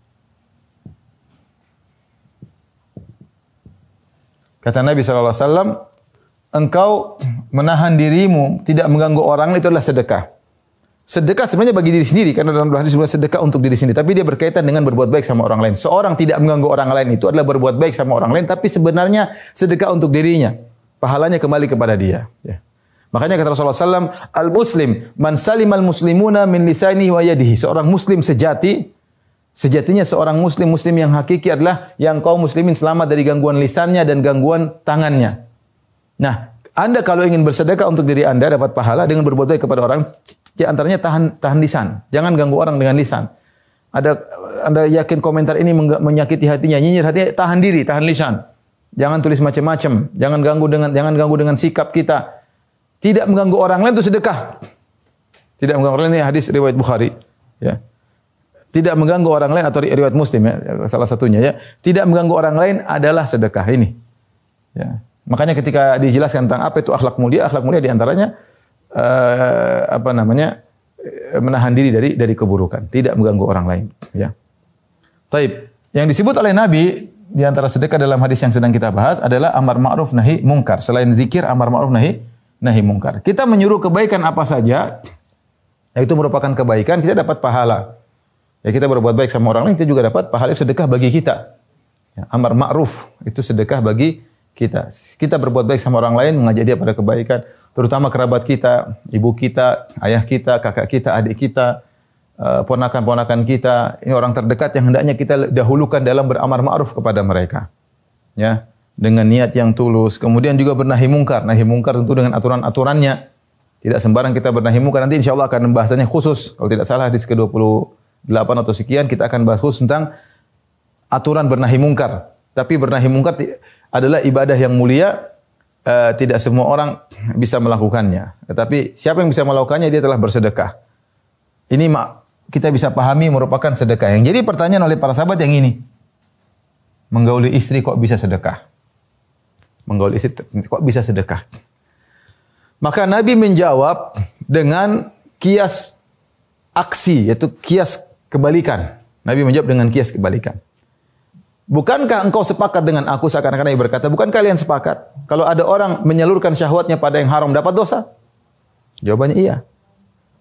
Speaker 3: Kata Nabi SAW, engkau menahan dirimu, tidak mengganggu orang, itu adalah sedekah. Sedekah sebenarnya bagi diri sendiri, karena dalam hadis disebut sedekah untuk diri sendiri. Tapi dia berkaitan dengan berbuat baik sama orang lain. Seorang tidak mengganggu orang lain itu adalah berbuat baik sama orang lain, tapi sebenarnya sedekah untuk dirinya. Pahalanya kembali kepada dia. Ya. Makanya kata Rasulullah SAW, Al-Muslim, man salimal muslimuna min lisani wa yadihi. Seorang muslim sejati, Sejatinya seorang muslim muslim yang hakiki adalah yang kaum muslimin selamat dari gangguan lisannya dan gangguan tangannya. Nah, Anda kalau ingin bersedekah untuk diri Anda dapat pahala dengan berbuat baik kepada orang, di antaranya tahan tahan lisan. Jangan ganggu orang dengan lisan. Ada Anda yakin komentar ini menyakiti hatinya, nyinyir hatinya, tahan diri, tahan lisan. Jangan tulis macam-macam, jangan ganggu dengan jangan ganggu dengan sikap kita. Tidak mengganggu orang lain itu sedekah. Tidak mengganggu orang lain ini hadis riwayat Bukhari, ya tidak mengganggu orang lain atau riwayat Muslim ya salah satunya ya tidak mengganggu orang lain adalah sedekah ini ya makanya ketika dijelaskan tentang apa itu akhlak mulia akhlak mulia di antaranya uh, apa namanya eh, menahan diri dari dari keburukan tidak mengganggu orang lain ya. Taib. Yang disebut oleh Nabi di antara sedekah dalam hadis yang sedang kita bahas adalah amar ma'ruf nahi mungkar. Selain zikir amar ma'ruf nahi nahi mungkar. Kita menyuruh kebaikan apa saja itu merupakan kebaikan kita dapat pahala. Ya kita berbuat baik sama orang lain, kita juga dapat pahala sedekah bagi kita. Ya, amar ma'ruf itu sedekah bagi kita. Kita berbuat baik sama orang lain, mengajak dia pada kebaikan, terutama kerabat kita, ibu kita, ayah kita, kakak kita, adik kita, uh, ponakan-ponakan kita, ini orang terdekat yang hendaknya kita dahulukan dalam beramar ma'ruf kepada mereka. Ya, dengan niat yang tulus. Kemudian juga bernahi mungkar. Nahi mungkar tentu dengan aturan-aturannya. Tidak sembarang kita bernahi mungkar. Nanti insya Allah akan membahasannya khusus. Kalau tidak salah hadis ke-20 8 atau sekian kita akan bahas khusus tentang aturan bernahi mungkar. Tapi bernahi mungkar adalah ibadah yang mulia, uh, tidak semua orang bisa melakukannya. Tetapi siapa yang bisa melakukannya dia telah bersedekah. Ini mak kita bisa pahami merupakan sedekah. Yang jadi pertanyaan oleh para sahabat yang ini. Menggauli istri kok bisa sedekah? Menggauli istri kok bisa sedekah? Maka Nabi menjawab dengan kias aksi yaitu kias kebalikan. Nabi menjawab dengan kias kebalikan. Bukankah engkau sepakat dengan aku seakan-akan Nabi berkata, bukan kalian sepakat? Kalau ada orang menyalurkan syahwatnya pada yang haram dapat dosa? Jawabannya iya.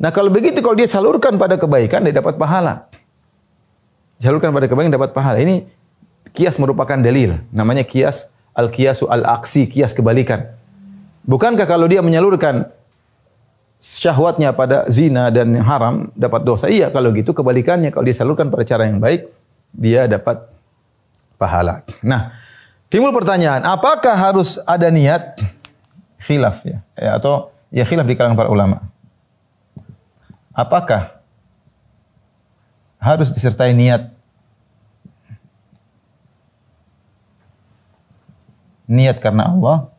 Speaker 3: Nah kalau begitu kalau dia salurkan pada kebaikan dia dapat pahala. Salurkan pada kebaikan dapat pahala. Ini kias merupakan dalil. Namanya kias al-kiasu al-aksi, kias kebalikan. Bukankah kalau dia menyalurkan syahwatnya pada zina dan haram dapat dosa. Iya kalau gitu kebalikannya kalau disalurkan pada cara yang baik dia dapat pahala. Nah, timbul pertanyaan, apakah harus ada niat khilaf ya, ya atau ya khilaf di kalangan para ulama. Apakah harus disertai niat niat karena Allah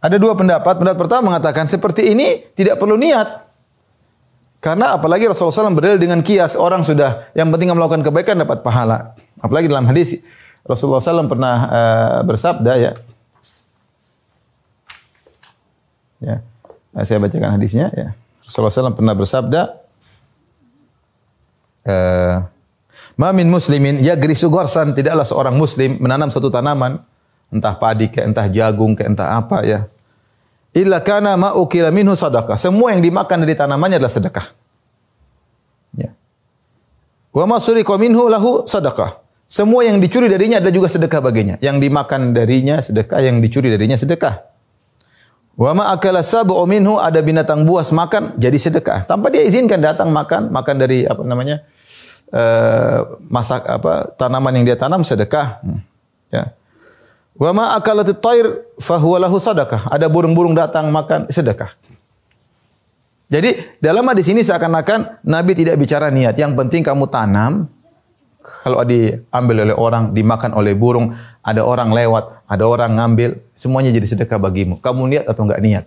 Speaker 3: Ada dua pendapat. Pendapat pertama mengatakan seperti ini tidak perlu niat. Karena apalagi Rasulullah SAW berdalil dengan kias orang sudah yang penting melakukan kebaikan dapat pahala. Apalagi dalam hadis Rasulullah SAW pernah uh, bersabda ya. Ya, nah, saya bacakan hadisnya ya. Rasulullah SAW pernah bersabda, uh, Ma min muslimin yagrisu gorsan tidaklah seorang muslim menanam suatu tanaman entah padi ke entah jagung ke entah apa ya. Illa kana ma ukila minhu sadaqah. Semua yang dimakan dari tanamannya adalah sedekah. Wa ma suriqa minhu lahu sadaqah. Semua yang dicuri darinya adalah juga sedekah baginya. Yang dimakan darinya sedekah, yang dicuri darinya sedekah. Wa ma akala sab'u minhu ada binatang buas makan jadi sedekah. Tanpa dia izinkan datang makan, makan dari apa namanya? eh masak apa tanaman yang dia tanam sedekah. Hmm. Ya. Wa ma akalatut thair fa huwa lahu sadaqah. Ada burung-burung datang makan sedekah. Jadi dalam hadis ini seakan-akan Nabi tidak bicara niat. Yang penting kamu tanam. Kalau diambil oleh orang, dimakan oleh burung, ada orang lewat, ada orang ngambil, semuanya jadi sedekah bagimu. Kamu niat atau enggak niat?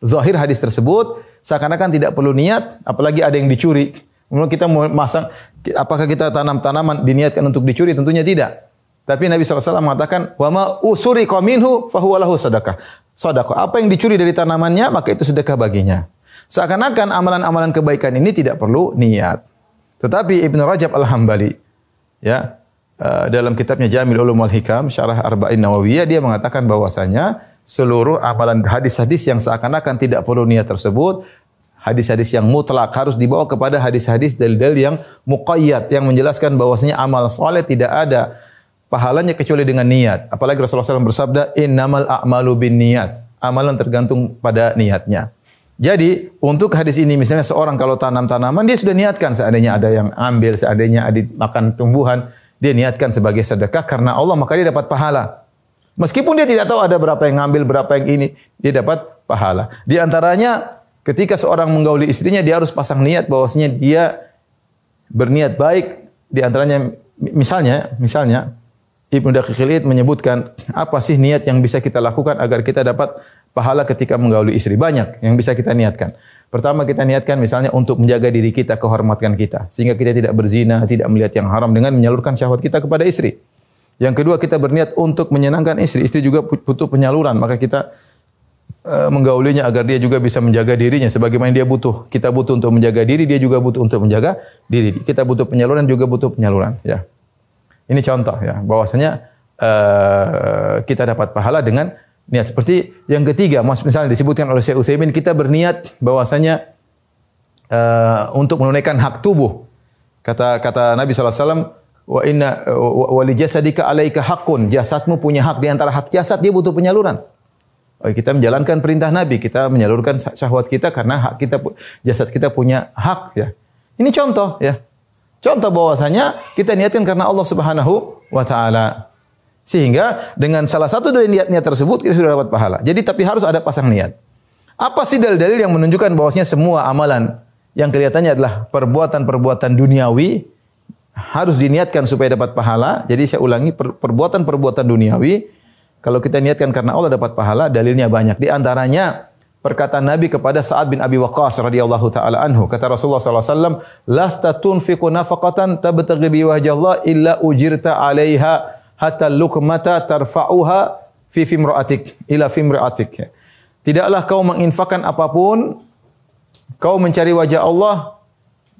Speaker 3: Zahir hadis tersebut seakan-akan tidak perlu niat, apalagi ada yang dicuri. Kemudian kita mau masang, apakah kita tanam tanaman diniatkan untuk dicuri? Tentunya tidak. Tapi Nabi SAW mengatakan, wa ma usuri minhu fahuwa lahu sadaqah. Apa yang dicuri dari tanamannya, maka itu sedekah baginya. Seakan-akan amalan-amalan kebaikan ini tidak perlu niat. Tetapi Ibnu Rajab Al-Hambali ya uh, dalam kitabnya Jamil Ulum wal Hikam Syarah Arba'in Nawawiyah dia mengatakan bahwasanya seluruh amalan hadis-hadis yang seakan-akan tidak perlu niat tersebut hadis-hadis yang mutlak harus dibawa kepada hadis-hadis dalil-dalil yang muqayyad yang menjelaskan bahwasanya amal soleh tidak ada pahalanya kecuali dengan niat. Apalagi Rasulullah SAW bersabda, innamal a'malu bin niat. Amalan tergantung pada niatnya. Jadi untuk hadis ini misalnya seorang kalau tanam tanaman dia sudah niatkan seandainya ada yang ambil, seandainya ada makan tumbuhan, dia niatkan sebagai sedekah karena Allah maka dia dapat pahala. Meskipun dia tidak tahu ada berapa yang ngambil, berapa yang ini, dia dapat pahala. Di antaranya ketika seorang menggauli istrinya dia harus pasang niat bahwasanya dia berniat baik. Di antaranya misalnya, misalnya Ibnu Daqiqil menyebutkan apa sih niat yang bisa kita lakukan agar kita dapat pahala ketika menggauli istri banyak yang bisa kita niatkan. Pertama kita niatkan misalnya untuk menjaga diri kita, kehormatan kita sehingga kita tidak berzina, tidak melihat yang haram dengan menyalurkan syahwat kita kepada istri. Yang kedua kita berniat untuk menyenangkan istri. Istri juga butuh penyaluran, maka kita uh, menggaulinya agar dia juga bisa menjaga dirinya sebagaimana dia butuh. Kita butuh untuk menjaga diri, dia juga butuh untuk menjaga diri. Kita butuh penyaluran juga butuh penyaluran, ya. Ini contoh ya, bahwasanya uh, kita dapat pahala dengan niat. Seperti yang ketiga, misalnya disebutkan oleh Syekh Utsaimin, kita berniat bahwasanya uh, untuk menunaikan hak tubuh. Kata kata Nabi SAW, wa inna wa li jasadika alaika haqqun. Jasadmu punya hak di antara hak jasad dia butuh penyaluran. Oh, kita menjalankan perintah Nabi, kita menyalurkan syahwat kita karena hak kita jasad kita punya hak ya. Ini contoh ya. Contoh bahwasanya kita niatkan karena Allah Subhanahu wa taala. Sehingga dengan salah satu dari niat-niat tersebut kita sudah dapat pahala. Jadi tapi harus ada pasang niat. Apa sih dalil-dalil yang menunjukkan bahwasanya semua amalan yang kelihatannya adalah perbuatan-perbuatan duniawi harus diniatkan supaya dapat pahala. Jadi saya ulangi perbuatan-perbuatan duniawi kalau kita niatkan karena Allah dapat pahala, dalilnya banyak. Di antaranya perkataan Nabi kepada Sa'ad bin Abi Waqqas radhiyallahu taala anhu. Kata Rasulullah sallallahu alaihi wasallam, "Lasta tunfiqu nafaqatan tabtaghi bi wajhallah illa ujirta 'alaiha hatta lukmata tarfa'uha fi fimra'atik ila fimra'atik." Tidaklah kau menginfakkan apa pun kau mencari wajah Allah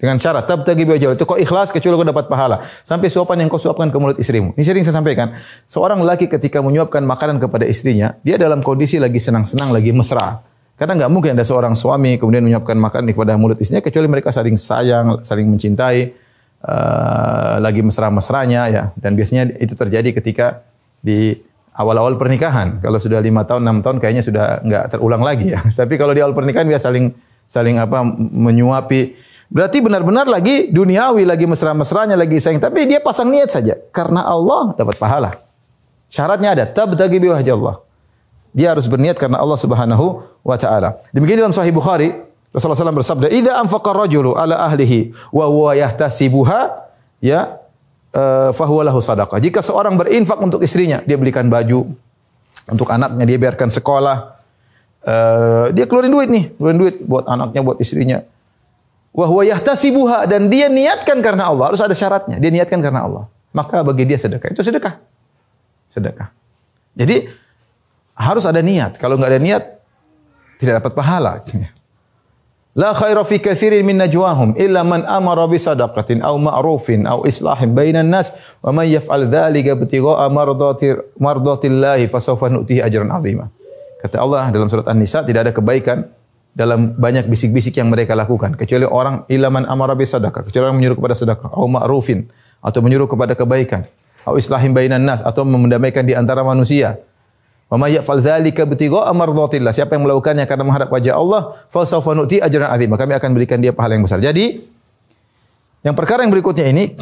Speaker 3: dengan syarat tabtaghi bi wajhallah. Itu kau ikhlas kecuali kau dapat pahala. Sampai suapan yang kau suapkan ke mulut istrimu. Ini sering saya sampaikan. Seorang laki ketika menyuapkan makanan kepada istrinya, dia dalam kondisi lagi senang-senang, lagi mesra. Karena nggak mungkin ada seorang suami kemudian menyiapkan makanan kepada mulut istrinya kecuali mereka saling sayang, saling mencintai, uh, lagi mesra-mesranya ya. Dan biasanya itu terjadi ketika di awal-awal pernikahan. Kalau sudah lima tahun, enam tahun kayaknya sudah nggak terulang lagi ya. Tapi kalau di awal pernikahan biasa saling saling apa menyuapi. Berarti benar-benar lagi duniawi, lagi mesra-mesranya, lagi sayang. Tapi dia pasang niat saja. Karena Allah dapat pahala. Syaratnya ada. Tabtagi biwajah Dia harus berniat karena Allah Subhanahu wa taala. Demikian dalam Sahih Bukhari, Rasulullah SAW bersabda, "Idza anfaqa rajulu ala ahlihi wa huwa yahtasibuha, ya uh, fahuwa lahu sadaqah." Jika seorang berinfak untuk istrinya, dia belikan baju untuk anaknya, dia biarkan sekolah, uh, dia keluarin duit nih, keluarin duit buat anaknya, buat istrinya. Wa huwa yahtasibuha dan dia niatkan karena Allah, harus ada syaratnya. Dia niatkan karena Allah. Maka bagi dia sedekah. Itu sedekah. Sedekah. Jadi harus ada niat. Kalau nggak ada niat, tidak dapat pahala. La khaira fi katsirin min najwahum illa man amara bi sadaqatin aw ma'rufin aw islahin bainan nas wa man yaf'al dzalika ibtigha'a mardati mardatillahi fasawfa nu'tihi ajran 'azima. Kata Allah dalam surat An-Nisa tidak ada kebaikan dalam banyak bisik-bisik yang mereka lakukan kecuali orang ilaman amara bi sedekah kecuali orang menyuruh kepada sedekah atau ma'rufin atau menyuruh kepada kebaikan atau islahim bainan nas atau mendamaikan di antara manusia Wa may yaf'al dzalika ibtigha'a mardhatillah. Siapa yang melakukannya karena menghadap wajah Allah, fa sawfa nu'ti ajran 'azima. Kami akan berikan dia pahala yang besar. Jadi yang perkara yang berikutnya ini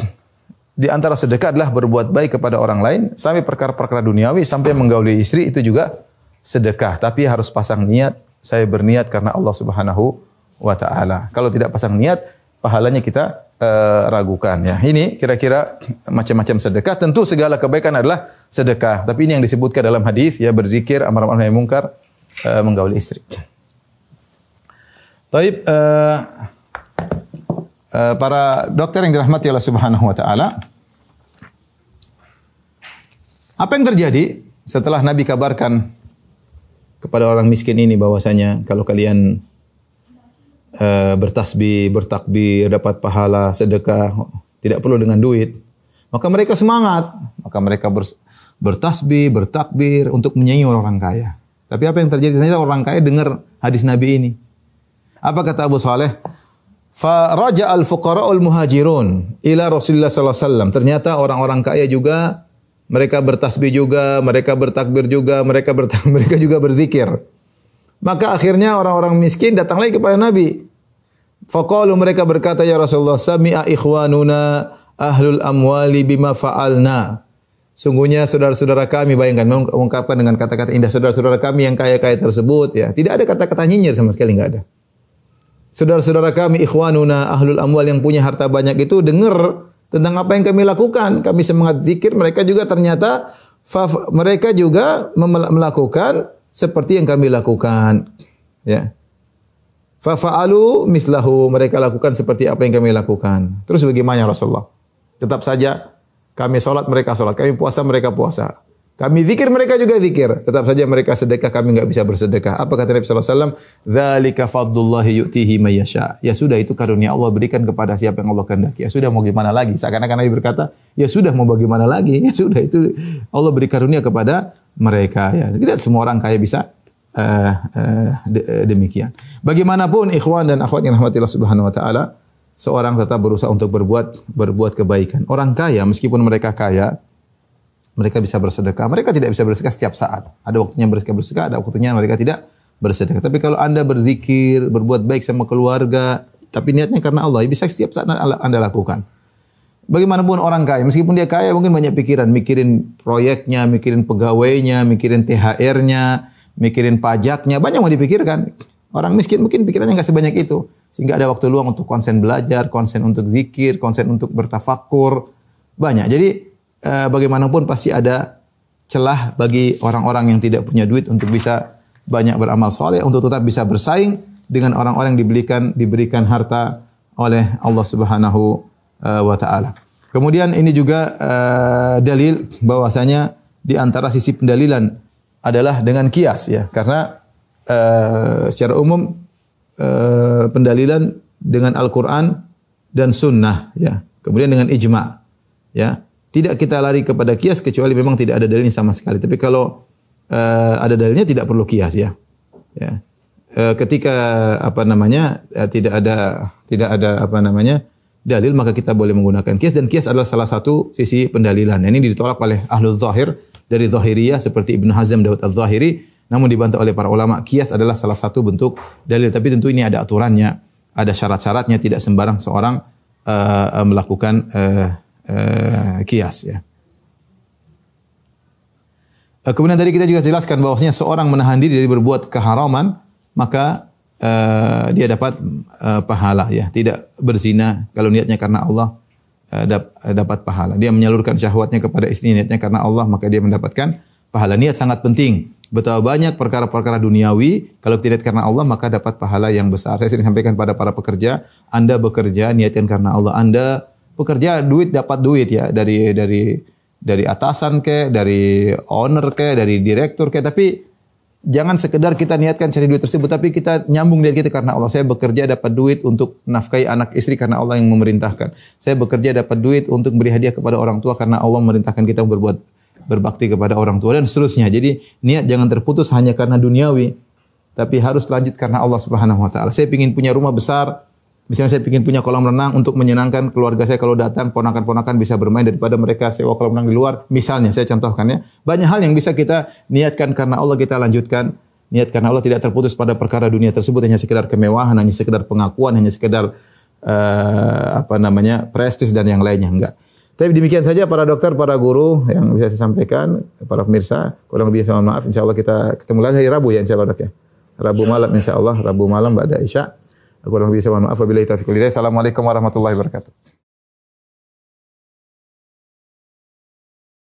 Speaker 3: di antara sedekah adalah berbuat baik kepada orang lain sampai perkara-perkara duniawi sampai menggauli istri itu juga sedekah. Tapi harus pasang niat, saya berniat karena Allah Subhanahu wa taala. Kalau tidak pasang niat, pahalanya kita uh, ragukan ya. Ini kira-kira macam-macam sedekah. Tentu segala kebaikan adalah sedekah. Tapi ini yang disebutkan dalam hadis ya berzikir, amar ma'ruf nahi munkar, uh, menggauli istri. Taib uh, uh, para dokter yang dirahmati Allah Subhanahu wa taala. Apa yang terjadi setelah Nabi kabarkan kepada orang miskin ini bahwasanya kalau kalian uh, bertasbih, bertakbir, dapat pahala, sedekah, tidak perlu dengan duit. Maka mereka semangat, maka mereka ber, bertasbih, bertakbir untuk menyanyi orang kaya. Tapi apa yang terjadi? Ternyata orang kaya dengar hadis Nabi ini. Apa kata Abu Saleh? Faraja al fuqara'ul muhajirun ila Rasulullah sallallahu alaihi wasallam. Ternyata orang-orang kaya juga mereka bertasbih juga, mereka bertakbir juga, mereka bertak, mereka juga berzikir. Maka akhirnya orang-orang miskin datang lagi kepada Nabi. Faqalu mereka berkata ya Rasulullah sami'a ikhwanuna ahlul amwali bima fa'alna. Sungguhnya saudara-saudara kami bayangkan mengungkapkan dengan kata-kata indah saudara-saudara kami yang kaya-kaya tersebut ya. Tidak ada kata-kata nyinyir sama sekali enggak ada. Saudara-saudara kami ikhwanuna ahlul amwal yang punya harta banyak itu dengar tentang apa yang kami lakukan. Kami semangat zikir, mereka juga ternyata mereka juga melakukan seperti yang kami lakukan. Ya. Fafa'alu mislahu, mereka lakukan seperti apa yang kami lakukan. Terus bagaimana Rasulullah? Tetap saja kami sholat, mereka sholat. Kami puasa, mereka puasa. Kami zikir, mereka juga zikir. Tetap saja mereka sedekah, kami enggak bisa bersedekah. Apa kata Nabi SAW? Dzalika fadlullahi yu'tihi mayyasha. Ya sudah, itu karunia Allah berikan kepada siapa yang Allah kehendaki. Ya sudah, mau gimana lagi? Seakan-akan Nabi berkata, ya sudah, mau bagaimana lagi? Ya sudah, itu Allah beri karunia kepada mereka. Ya. Tidak semua orang kaya bisa uh, uh, demikian. Bagaimanapun ikhwan dan akhwat yang rahmatillah subhanahu wa ta'ala, seorang tetap berusaha untuk berbuat berbuat kebaikan. Orang kaya, meskipun mereka kaya, mereka bisa bersedekah. Mereka tidak bisa bersedekah setiap saat. Ada waktunya bersedekah, bersedekah, ada waktunya mereka tidak bersedekah. Tapi kalau Anda berzikir, berbuat baik sama keluarga, tapi niatnya karena Allah, bisa setiap saat Anda lakukan. Bagaimanapun orang kaya, meskipun dia kaya mungkin banyak pikiran, mikirin proyeknya, mikirin pegawainya, mikirin THR-nya, mikirin pajaknya, banyak mau dipikirkan. Orang miskin mungkin pikirannya nggak sebanyak itu. Sehingga ada waktu luang untuk konsen belajar, konsen untuk zikir, konsen untuk bertafakur. Banyak. Jadi eh, bagaimanapun pasti ada celah bagi orang-orang yang tidak punya duit untuk bisa banyak beramal soleh, untuk tetap bisa bersaing dengan orang-orang yang diberikan diberikan harta oleh Allah Subhanahu uh, wa taala. Kemudian ini juga uh, dalil bahwasanya di antara sisi pendalilan adalah dengan kias ya, karena uh, secara umum uh, pendalilan dengan Al-Qur'an dan sunnah ya. Kemudian dengan ijma ya. Tidak kita lari kepada kias kecuali memang tidak ada dalilnya sama sekali. Tapi kalau uh, ada dalilnya tidak perlu kias ya. Ya. Uh, ketika apa namanya uh, tidak ada tidak ada apa namanya dalil maka kita boleh menggunakan kias dan kias adalah salah satu sisi pendalilan. Ini ditolak oleh ahlu zahir dari zahiriyah seperti Ibnu Hazm Daud Az-Zahiri namun dibantah oleh para ulama kias adalah salah satu bentuk dalil tapi tentu ini ada aturannya, ada syarat-syaratnya tidak sembarang seorang uh, melakukan uh, uh, kias ya. Kemudian tadi kita juga jelaskan bahwasanya seorang menahan diri dari berbuat keharaman maka uh, dia dapat uh, pahala ya, tidak berzina kalau niatnya karena Allah uh, dap, dapat pahala. Dia menyalurkan syahwatnya kepada istri niatnya karena Allah maka dia mendapatkan pahala. Niat sangat penting. Betapa banyak perkara-perkara duniawi kalau tidak karena Allah maka dapat pahala yang besar. Saya sering sampaikan pada para pekerja, Anda bekerja niatkan karena Allah. Anda pekerja duit dapat duit ya dari dari dari atasan ke, dari owner ke, dari direktur ke, tapi jangan sekedar kita niatkan cari duit tersebut, tapi kita nyambung niat kita karena Allah. Saya bekerja dapat duit untuk nafkahi anak istri karena Allah yang memerintahkan. Saya bekerja dapat duit untuk beri hadiah kepada orang tua karena Allah memerintahkan kita berbuat berbakti kepada orang tua dan seterusnya. Jadi niat jangan terputus hanya karena duniawi. tapi harus lanjut karena Allah Subhanahu wa taala. Saya ingin punya rumah besar, misalnya saya ingin punya kolam renang untuk menyenangkan keluarga saya kalau datang ponakan-ponakan bisa bermain daripada mereka sewa kolam renang di luar. Misalnya saya contohkan ya. Banyak hal yang bisa kita niatkan karena Allah kita lanjutkan. Niat karena Allah tidak terputus pada perkara dunia tersebut hanya sekedar kemewahan, hanya sekedar pengakuan, hanya sekedar eh, apa namanya prestis dan yang lainnya enggak. Tapi demikian saja para dokter, para guru yang bisa saya sampaikan, para pemirsa. Kurang lebih saya mohon maaf. Insya Allah kita ketemu lagi hari Rabu ya Insya Allah dok ya. Rabu malam Insya Allah. Rabu malam Mbak Isya. Kurang lebih saya mohon maaf. Wabillahi taufiq. Assalamualaikum warahmatullahi wabarakatuh.